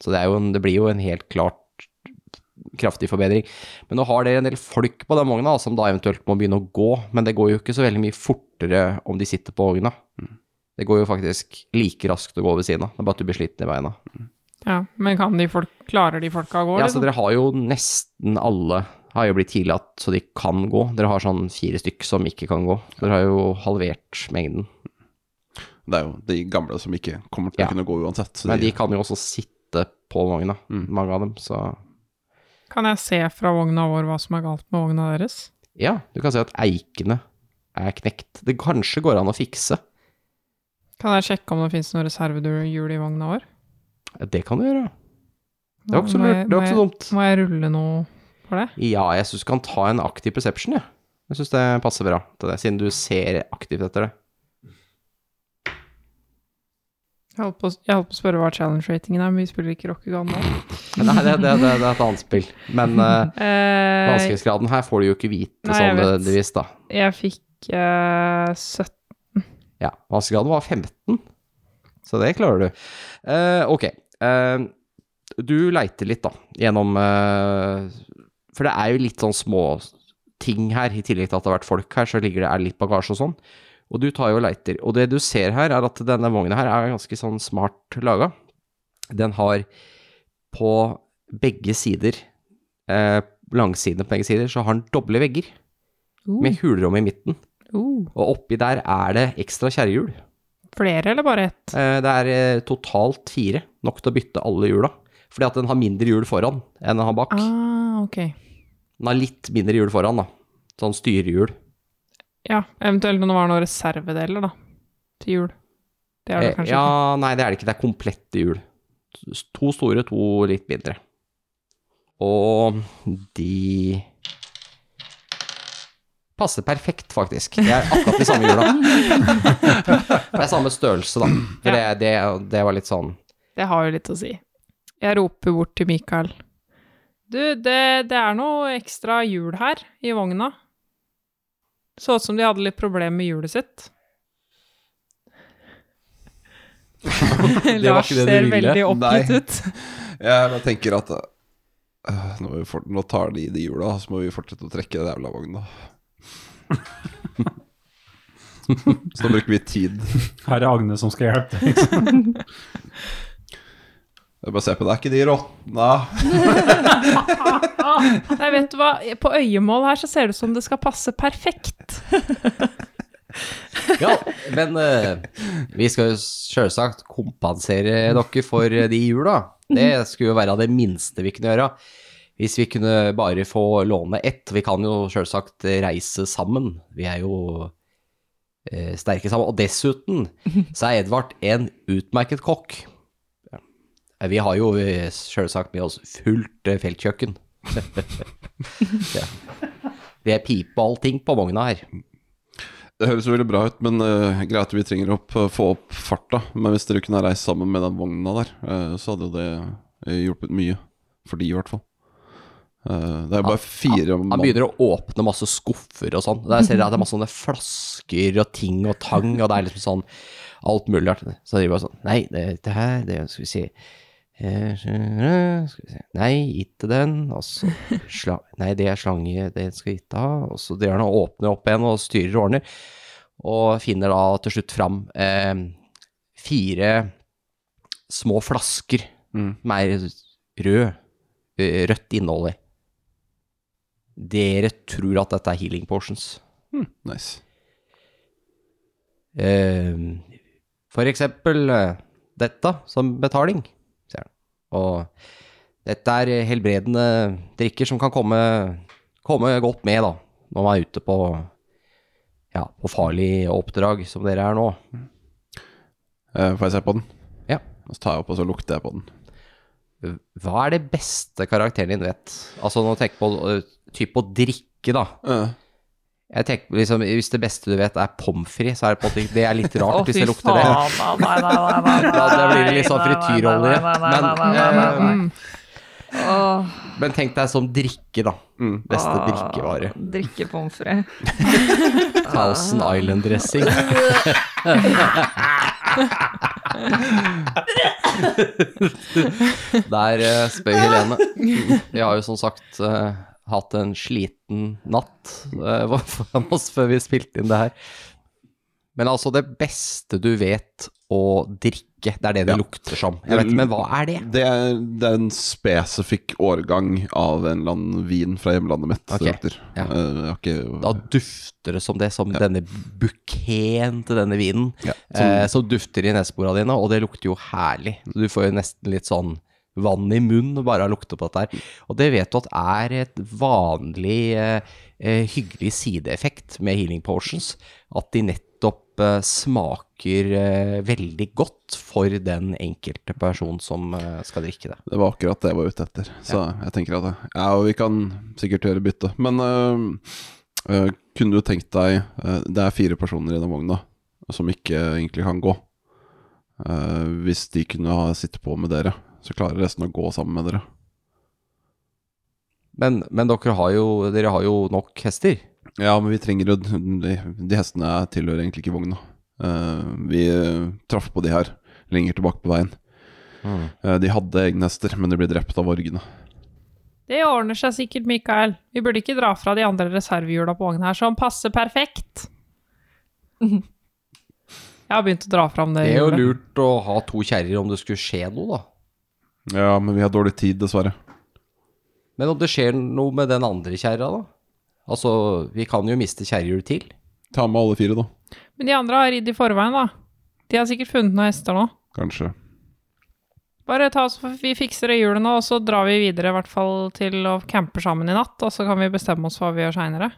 Så det, er jo en, det blir jo en helt klart kraftig forbedring. Men nå har dere en del folk på den vogna som da eventuelt må begynne å gå, men det går jo ikke så veldig mye fortere om de sitter på vogna. Det går jo faktisk like raskt å gå ved siden av, det er bare at du blir sliten i beina.
Ja, men kan de folk, klarer de folka å gå,
Ja, så
liksom?
dere har jo nesten alle har jo blitt tillatt så de kan gå. Dere har sånn fire stykk som ikke kan gå. Dere har jo halvert mengden.
Det er jo de gamle som ikke kommer til
Ja.
å kunne gå uansett. Så
Men de kan jo også sitte på vogna,
Mm.
mange av dem, så
Kan jeg se fra vogna vår hva som er galt med vogna deres?
ja, du kan se at eikene er knekt. Det kanskje går an å fikse.
Kan jeg sjekke om det finnes noen reservehjul i vogna vår?
Ja, Det kan du gjøre. Det er ikke så lurt. Det er
også
ikke så
jeg-
dumt.
Må jeg rulle noe for det?
Ja, jeg syns du kan ta en aktiv perception, jeg. Jeg syns det passer bra til det, siden du ser aktivt etter det.
Jeg holdt, på, å- jeg holdt på å spørre hva challenge-ratingen er, men vi spiller ikke Rockegun nå.
Nei, det, det, det, det er et annet spill. Men eh,
Eh,
vanskelighetsgraden her får du jo ikke vite sånn nødvendigvis, da.
jeg fikk uh, 17
Ja, vanskelighetsgraden var 15, så det klarer du. Uh, ok, Uh, du leiter litt da, gjennom, eh, for det er jo litt sånn små ting her, i tillegg til at det har vært folk her, så ligger det er litt bagasje og sånn. Og du tar jo og leiter, og det du ser her er at denne vogna her er ganske sånn smart laga. Den har på begge sider, eh, langsidene på begge sider, så har den doble vegger,
uh,
med hulrom i midten.
uh.
Og oppi der er det ekstra kjerrehjul.
Flere, eller bare ett?
Eh, Det er eh, totalt fire, nok til å bytte alle hjula. Fordi at den har mindre hjul foran enn den har bak.
Ah, ok.
Den har litt mindre hjul foran, da. Sånn styrehjul.
Ja, eventuelt om det var noen reservedeler, da, til hjul. Det er det
Eh,
kanskje
Ja, nei, det er det ikke. Det er komplette hjul. To store, to litt mindre. Og de passer perfekt, faktisk. Det er akkurat de samme hjula. Det er samme størrelse, da. For det, det, det var litt sånn.
Det har jo litt å si. Jeg roper bort til Mikael. Du, det, det er noe ekstra hjul her i vogna. Så ut som de hadde litt problemer med hjulet sitt.
var
Lars
ikke det du
ser veldig oppgitt
Nei.
ut.
Jeg bare tenker at uh, nå, vi fort, nå tar de de hjula, så må vi fortsette å trekke den jævla vogna. så nå bruker vi tid.
Her er Agne som skal hjelpe. Liksom.
Jeg bare se på det, er ikke de råtna?
Nei, vet du hva, på øyemål her så ser det ut som det skal passe perfekt.
Ja, men uh, vi skal jo selvsagt kompensere dere for eh, de hjula. Det skulle jo være det minste vi kunne gjøre. Hvis vi kunne bare få låne ett. Vi kan jo selvsagt reise sammen. Vi er jo uh, sterke sammen. Og dessuten så er Edvard en utmerket kokk. Eh, Vi har jo sjølsagt med oss fullt eh, feltkjøkken. ja. Det er pipe og allting på vogna her.
Det høres jo veldig bra ut, men uh, greit vi trenger å uh, få opp farta. Men hvis dere kunne ha reist sammen med den vogna der, uh, så hadde jo det eh, hjulpet mye. For de, i hvert fall. Eh, det er jo bare fire
Han
mann.
begynner å åpne masse skuffer og sånn. Der ser dere at det er masse sånne flasker og ting og tang, og det er liksom sånn alt mulig rart. Så de bare sånn Nei, det, det her, det skal vi si Eh, Skal vi se Nei, ikke den. Også, sla, Nei, det er slange, det skal jeg ikke ha. Og så driver han og åpner opp igjen og styrer og ordner, og finner da til slutt fram eh, fire små flasker
Mm.
med rød, eh, rødt innhold i. Dere tror at dette er healing potions.
Nice.
Eh, for eksempel eh, dette som betaling. Og dette er helbredende drikker som kan komme, komme godt med, da, når man er ute på, ja, på farlig oppdrag, som dere er nå.
Eh, får jeg se på den?
Ja.
Og så tar jeg opp, og så lukter jeg på den.
Hva er det beste karakteren din vet? Altså, nå tenker på uh, type å drikke, da.
Eh,
Jeg tenker liksom, Hvis det beste du vet er pommes frites, så er det på en måte Det er litt rart hvis det lukter det.
faen, nei, nei, nei, nei, nei,
Da, blir det litt sånn
nei, nei,
frityrolje.
nei, nei, nei, nei, nei, nei, nei.
Mm.
Åh,
Men tenk deg som drikke, da.
mm.
Beste drikkevare.
Drikke pommes frites.
Thousand Island dressing. Der uh, spøy Helene. Vi har jo som sagt eh, hatt en sliten natt uh, foran oss før vi spilte inn det her. Men altså, det beste du vet å drikke, det er det det
Ja.
lukter som. Jeg vet, men hva er det?
Det er, det er en spesifikk årgang av en eller annen vin fra hjemlandet mitt.
Okay.
det lukter.
ja.
Uh, okay.
Da dufter det som det, som denne bukeen til denne vinen.
ja,
eh,
som,
som dufter i neseborene dine, og det lukter jo herlig. Du får jo nesten litt sånn vann i munnen bare av å lukte på dette her. Og det vet du at er et vanlig eh, eh, hyggelig sideeffekt med healing potions. At de nettopp eh, smaker eh, veldig godt for den enkelte person som eh, skal drikke det.
Det var akkurat det jeg var ute etter. Så jeg tenker at Ja, og vi kan sikkert gjøre bytte. Men øh, kunne du tenkt deg Det er fire personer i den vogna som ikke egentlig kan gå. Eh, hvis de kunne ha sittet på med dere, så klarer resten å gå sammen med dere.
Men, men dere, har jo, dere har jo nok hester.
Ja, men vi trenger jo De, de hestene tilhører egentlig ikke vogna. Uh, vi uh, traff på de her lenger tilbake på veien. Eh, de hadde egne hester, men de ble drept av orgene.
Det ordner seg sikkert, Mikael. Vi burde ikke dra fra de andre reservehjula på vognen her, som passer perfekt. Jeg har begynt å dra fram det
Det er jo
hjulet.
lurt å ha to kjerrer om det skulle skje noe, da.
Ja, men vi har dårlig tid, dessverre.
Men om det skjer noe med den andre kjerra, da? Altså, vi kan jo miste kjerrehjul til.
Ta med alle fire, da.
Men de andre har ridd i forveien, da. De har sikkert funnet noen hester nå.
Kanskje.
Bare ta oss, vi fikser det hjulet nå, og så drar vi videre i hvert fall til å campe sammen i natt, og så kan vi bestemme oss for hva vi gjør seinere.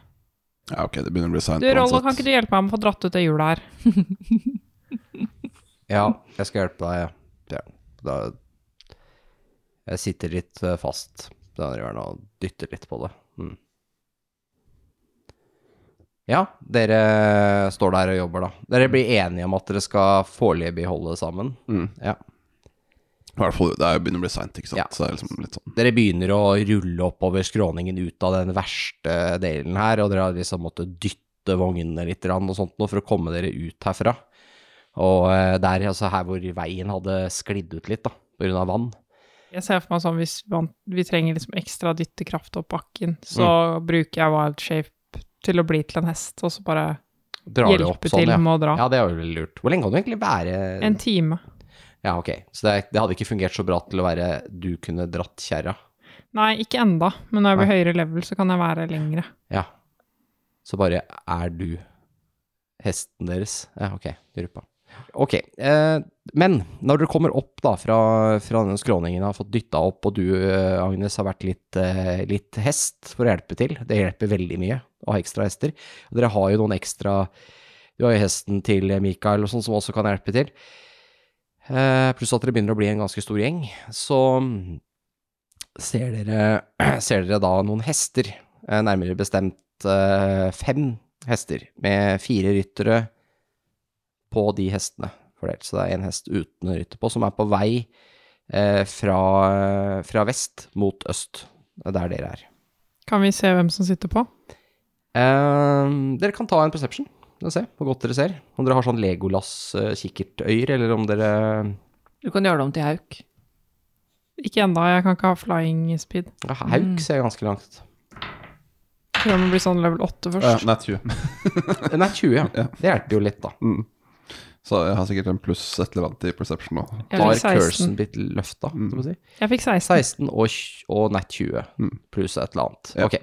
Ja, ok, det begynner å bli seint.
Du, Rollo, kan ikke du hjelpe meg med å få dratt ut det hjulet her?
Ja, jeg skal hjelpe deg, ja. ja. Da, jeg sitter litt eh, fast. Driver vært og dytter litt på det. Mm. Ja, dere står der og jobber, da. Dere blir enige om at dere skal foreløpig holde sammen.
Mm.
Ja.
I hvert fall, det er- begynner å bli seint, ikke sant.
Ja.
Så det er liksom litt sånn
Dere begynner å rulle oppover skråningen ut av den verste delen her, og dere har liksom måttet dytte vognene litt og sånt nå for å komme dere ut herfra. Og eh, der, altså her hvor veien hadde sklidd ut litt, da, av vann.
Jeg ser for meg sånn hvis man, vi trenger liksom ekstra dyttekraft opp bakken, så
Mm.
bruker jeg wild shape til å bli til en hest, og så bare
Drar hjelpe opp sånn,
til
ja.
med å dra.
Ja, det er jo veldig lurt. Hvor lenge kan du egentlig være
En time.
Ja, ok. Så det, det hadde ikke fungert så bra til å være du kunne dratt kjerra.
Nei, ikke enda, men når jeg blir høyere level, så kan jeg være lengre.
Ja. Så bare er du hesten deres? Ja, ok. Gruppa. Ok. Eh, men når dere kommer opp da fra, fra den skråningen og har fått dytta opp, og du, eh, Agnes, har vært litt, eh, litt hest for å hjelpe til, det hjelper veldig mye å ha ekstra hester. Og dere har jo noen ekstra Du har jo hesten til Mikael og sånn som også kan hjelpe til. eh, pluss at dere begynner å bli en ganske stor gjeng, så ser dere, ser dere da noen hester, eh, nærmere bestemt eh, fem hester, med fire ryttere på de hestene fordelt. Så det er en hest uten rytter på, som er på vei eh, fra, fra vest mot øst, der dere er.
Kan vi se hvem som sitter på?
Eh, dere kan ta en perception og se hvor godt dere ser. Om dere har sånn Legolas-kikkertøyer, eller om dere
Du kan gjøre det om til hauk.
Ikke ennå, jeg kan ikke ha flying speed.
ja, Hauk ser ganske langt ut.
jeg å bli sånn level 8
Ja,
Uh,
nett 20.
Den er 20, ja.
Ja.
Det hjelper jo litt, da.
Mm. Så jeg har sikkert en pluss et eller annet i perception nå.
Da har
fikk 16.
cursen blitt løfta,
Mm.
skal vi si.
Jeg fikk 16.
16 og, og nett 20
Mm.
pluss et eller annet.
Ja.
Ok.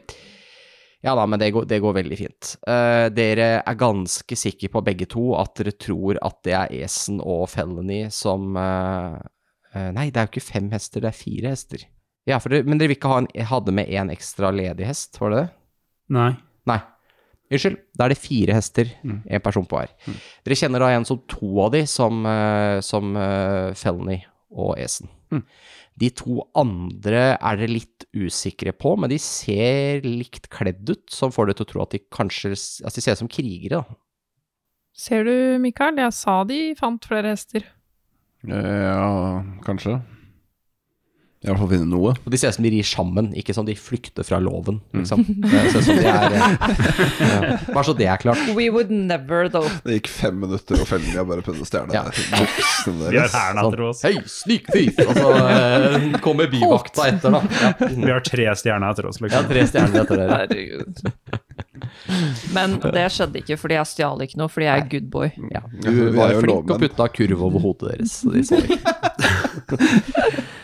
Ja da, men det går, det går veldig fint. Uh, dere er ganske sikre på begge to at dere tror at det er Esen og Felony som uh, uh, Nei, det er jo ikke fem hester, det er fire hester. Ja, for dere, Men dere vil ikke ha en, hadde med én ekstra ledig hest, var det det?
Nei.
Nei. Unnskyld, da er det fire hester,
Mm.
person på hver. Dere kjenner da igjen som to av de som, eh, som uh, Felny og Esen.
Mm.
De to andre er dere litt usikre på, men de ser likt kledd ut, som får dere til å tro at de kanskje Altså, de ser ut som krigere, da.
Ser du, Mikael? Jeg sa de fant flere hester.
Ja, kanskje. I hvert fall finne noe.
Og de ser ut som de rir sammen, ikke som de flykter fra loven, liksom. Det ser ut som de er eh, ja. Bare så det er klart.
We would never, though.
Det gikk fem minutter, og fellene har bare prøvde å stjele
Ja.
boksen
Vi har
deres.
etter oss.
Hei, snikfyr! Og så eh, kommer byvakta etter, da. Ja.
Vi har tre stjerner etter oss,
Ja,
liksom.
tre stjerner etter dere.
Herregud. Men det skjedde ikke fordi jeg stjal ikke noe, fordi jeg er good boy.
Ja, du var
jo
flink og putta kurv over hodet deres. Så de så ikke.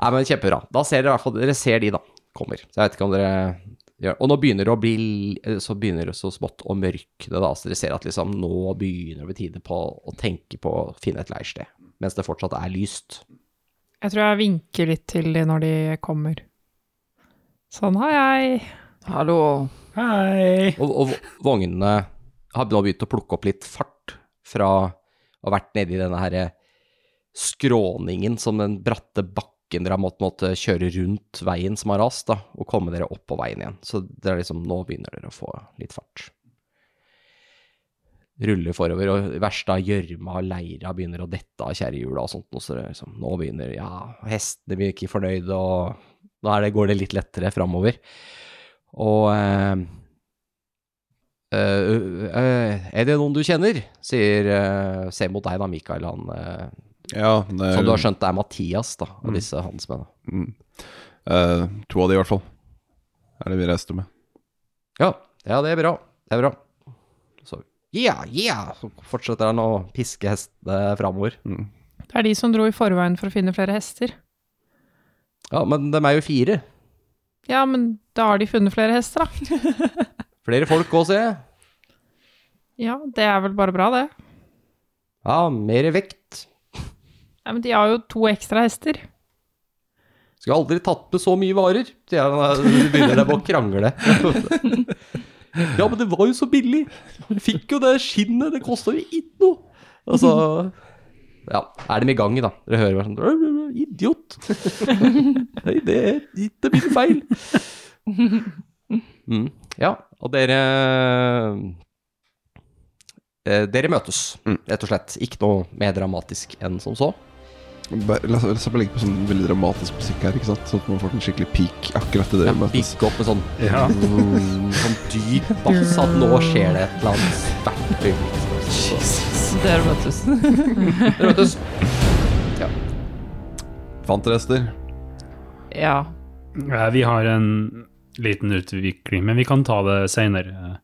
Nei, men kjempebra. Da ser dere i hvert fall Dere ser de, da. Kommer. Så jeg vet ikke om dere gjør Og nå begynner det å bli Så begynner det så smått å mørkne, da. Så dere ser at liksom nå begynner det å bli tide på å tenke på å finne et leirsted. Mens det fortsatt er lyst.
Jeg tror jeg vinker litt til de når de kommer. Sånn har jeg.
Hallo.
Hei!
Og, og vognene har nå begynt å plukke opp litt fart fra å ha vært nedi denne her skråningen som den bratte bakken dere har måttet, måtte kjøre rundt veien som har rast, da, og komme dere opp på veien igjen. Så det er liksom, nå begynner dere å få litt fart. Ruller forover, og det verste av gjørma og leira begynner å dette av kjerrehjula og sånt, og så liksom, nå begynner, ja, hestene blir ikke fornøyde, og da det, går det litt lettere framover. Og eh, eh, eh, Er det noen du kjenner? sier Se Ser mot deg da, Mikael. Han, eh,
Ja, det
som du har skjønt det er Mathias, da, av disse handelsmennene.
Mm. Eh, to av de, i hvert fall. Er det vi reiste med.
Ja, ja, det er bra. Det er bra. Så yeah, yeah! Så fortsetter han å piske hestene framover.
Det er de som dro i forveien for å finne flere hester.
Ja, men dem er jo fire.
Ja, men da har de funnet flere hester, da.
Flere folk òg, ser jeg.
Ja, det er vel bare bra, det.
Ja, mer vekt.
Ja, men de har jo to ekstra hester.
Skulle aldri tatt med så mye varer, da Begynner de å krangle. Ja, men det var jo så billig. Vi fikk jo det skinnet, det kosta jo ikke noe. Og så ja, er de i gang, da. Dere hører bare sånn «Rø, rø, rø, Idiot! Nei, det er ikke min feil. Mm, ja, og dere eh, Dere møtes, rett og slett. Ikke noe mer dramatisk enn som så.
La, oss bare legge på sånn veldig dramatisk musikk her, ikke sant? Sånn at man får en skikkelig peak akkurat i det
Ja,
vi møtes.
Bygge opp med sånn
Ja.
Mm, sånn dyp bass at nå skjer det et eller annet sterkt øyeblikk.
Dere møtes.
Dere møtes.
Fant dere Ester?
ja.
ja. Vi har en liten utvikling, men vi kan ta det seinere.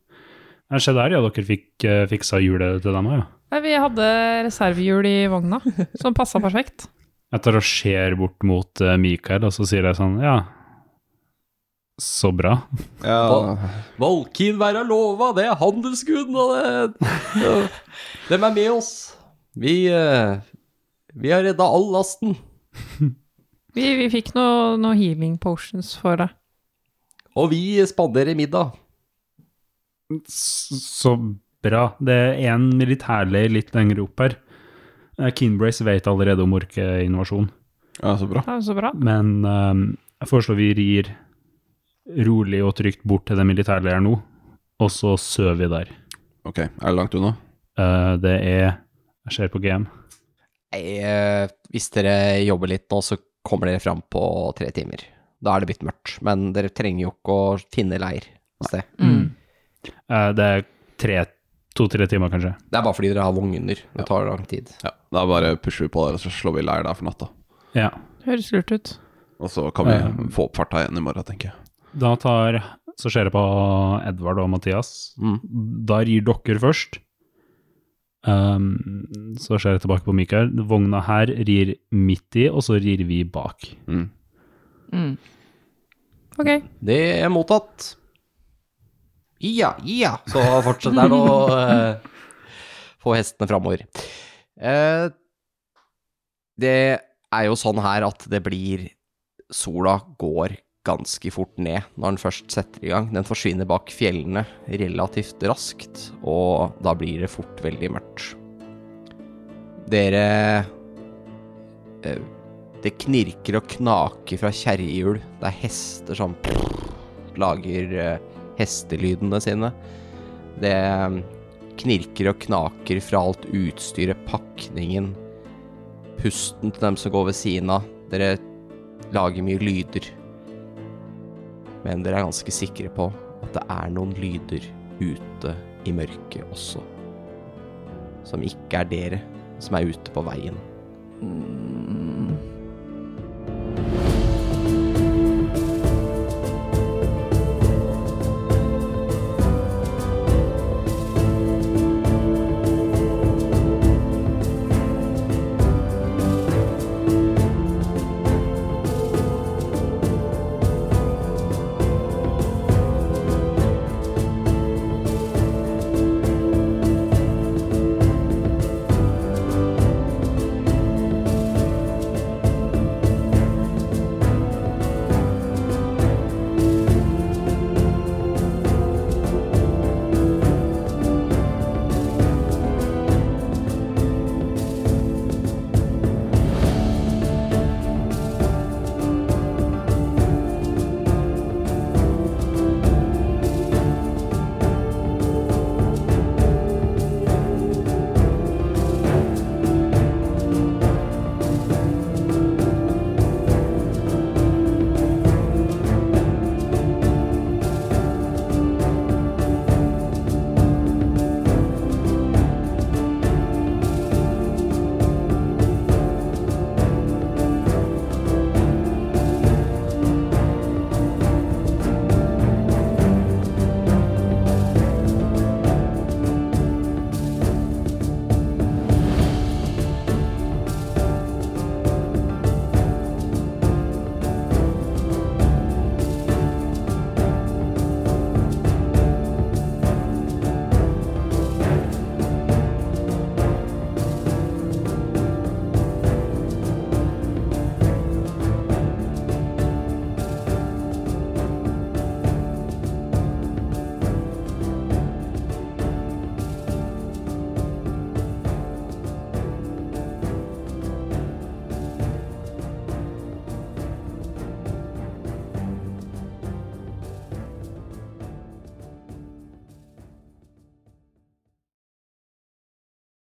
skjedde der, ja. Dere fikk eh, fiksa hjulet til dem òg, ja.
Nei, vi hadde reservehjul i vogna, som passa perfekt.
Etter og ser bort mot eh, Mikael, og så sier jeg sånn Ja, så bra.
Ja,
Valkin være lova, det er handelsguden, og det. Dem er med oss. Vi, eh, vi har redda all lasten.
Vi, vi fikk noe, noe healing potions for det.
Og vi spanderer middag.
Så bra. Det er en militærleir litt lenger opp her. Eh, Keenbrace vet allerede om orkeinvasjon,
Ja, så bra.
Er så bra.
men um, jeg foreslår vi rir rolig og trygt bort til den militærleiren nå, og så sover vi der.
Ok, er det langt unna?
Uh, det er Jeg ser på GM.
Nei, eh, hvis dere jobber litt nå, så kommer dere fram på tre timer. Da er det blitt mørkt, men dere trenger jo ikke å finne leir et sted.
Mm.
Uh, det er tre, to-tre timer, kanskje.
Det er bare fordi dere har vogner. Det tar lang tid.
Ja, Da bare pusher vi på der, og så slår vi leir der for natta.
Ja.
Høres lurt ut.
Og så kan vi
uh,
få opp farta igjen i morgen, tenker jeg.
Da tar Så ser jeg på Edvard og Mathias.
Mm.
Da rir dere først. Um, så ser jeg tilbake på Mikael. Vogna her rir midt i, og så rir vi bak.
Mm.
Mm.
Ok.
Det er mottatt. Ja, ja. Så fortsetter han å eh, få hestene framover. Eh, det er jo sånn her at det blir Sola går ganske fort ned når den først setter i gang. Den forsvinner bak fjellene relativt raskt, og da blir det fort veldig mørkt. Dere eh, Det knirker og knaker fra kjerrehjul. Det er hester som lager hestelydene sine. Det eh, knirker og knaker fra alt utstyret, pakningen, pusten til dem som går ved siden av. Dere lager mye lyder. Men dere er ganske sikre på at det er noen lyder ute i mørket også. Som ikke er dere som er ute på veien.
Mm.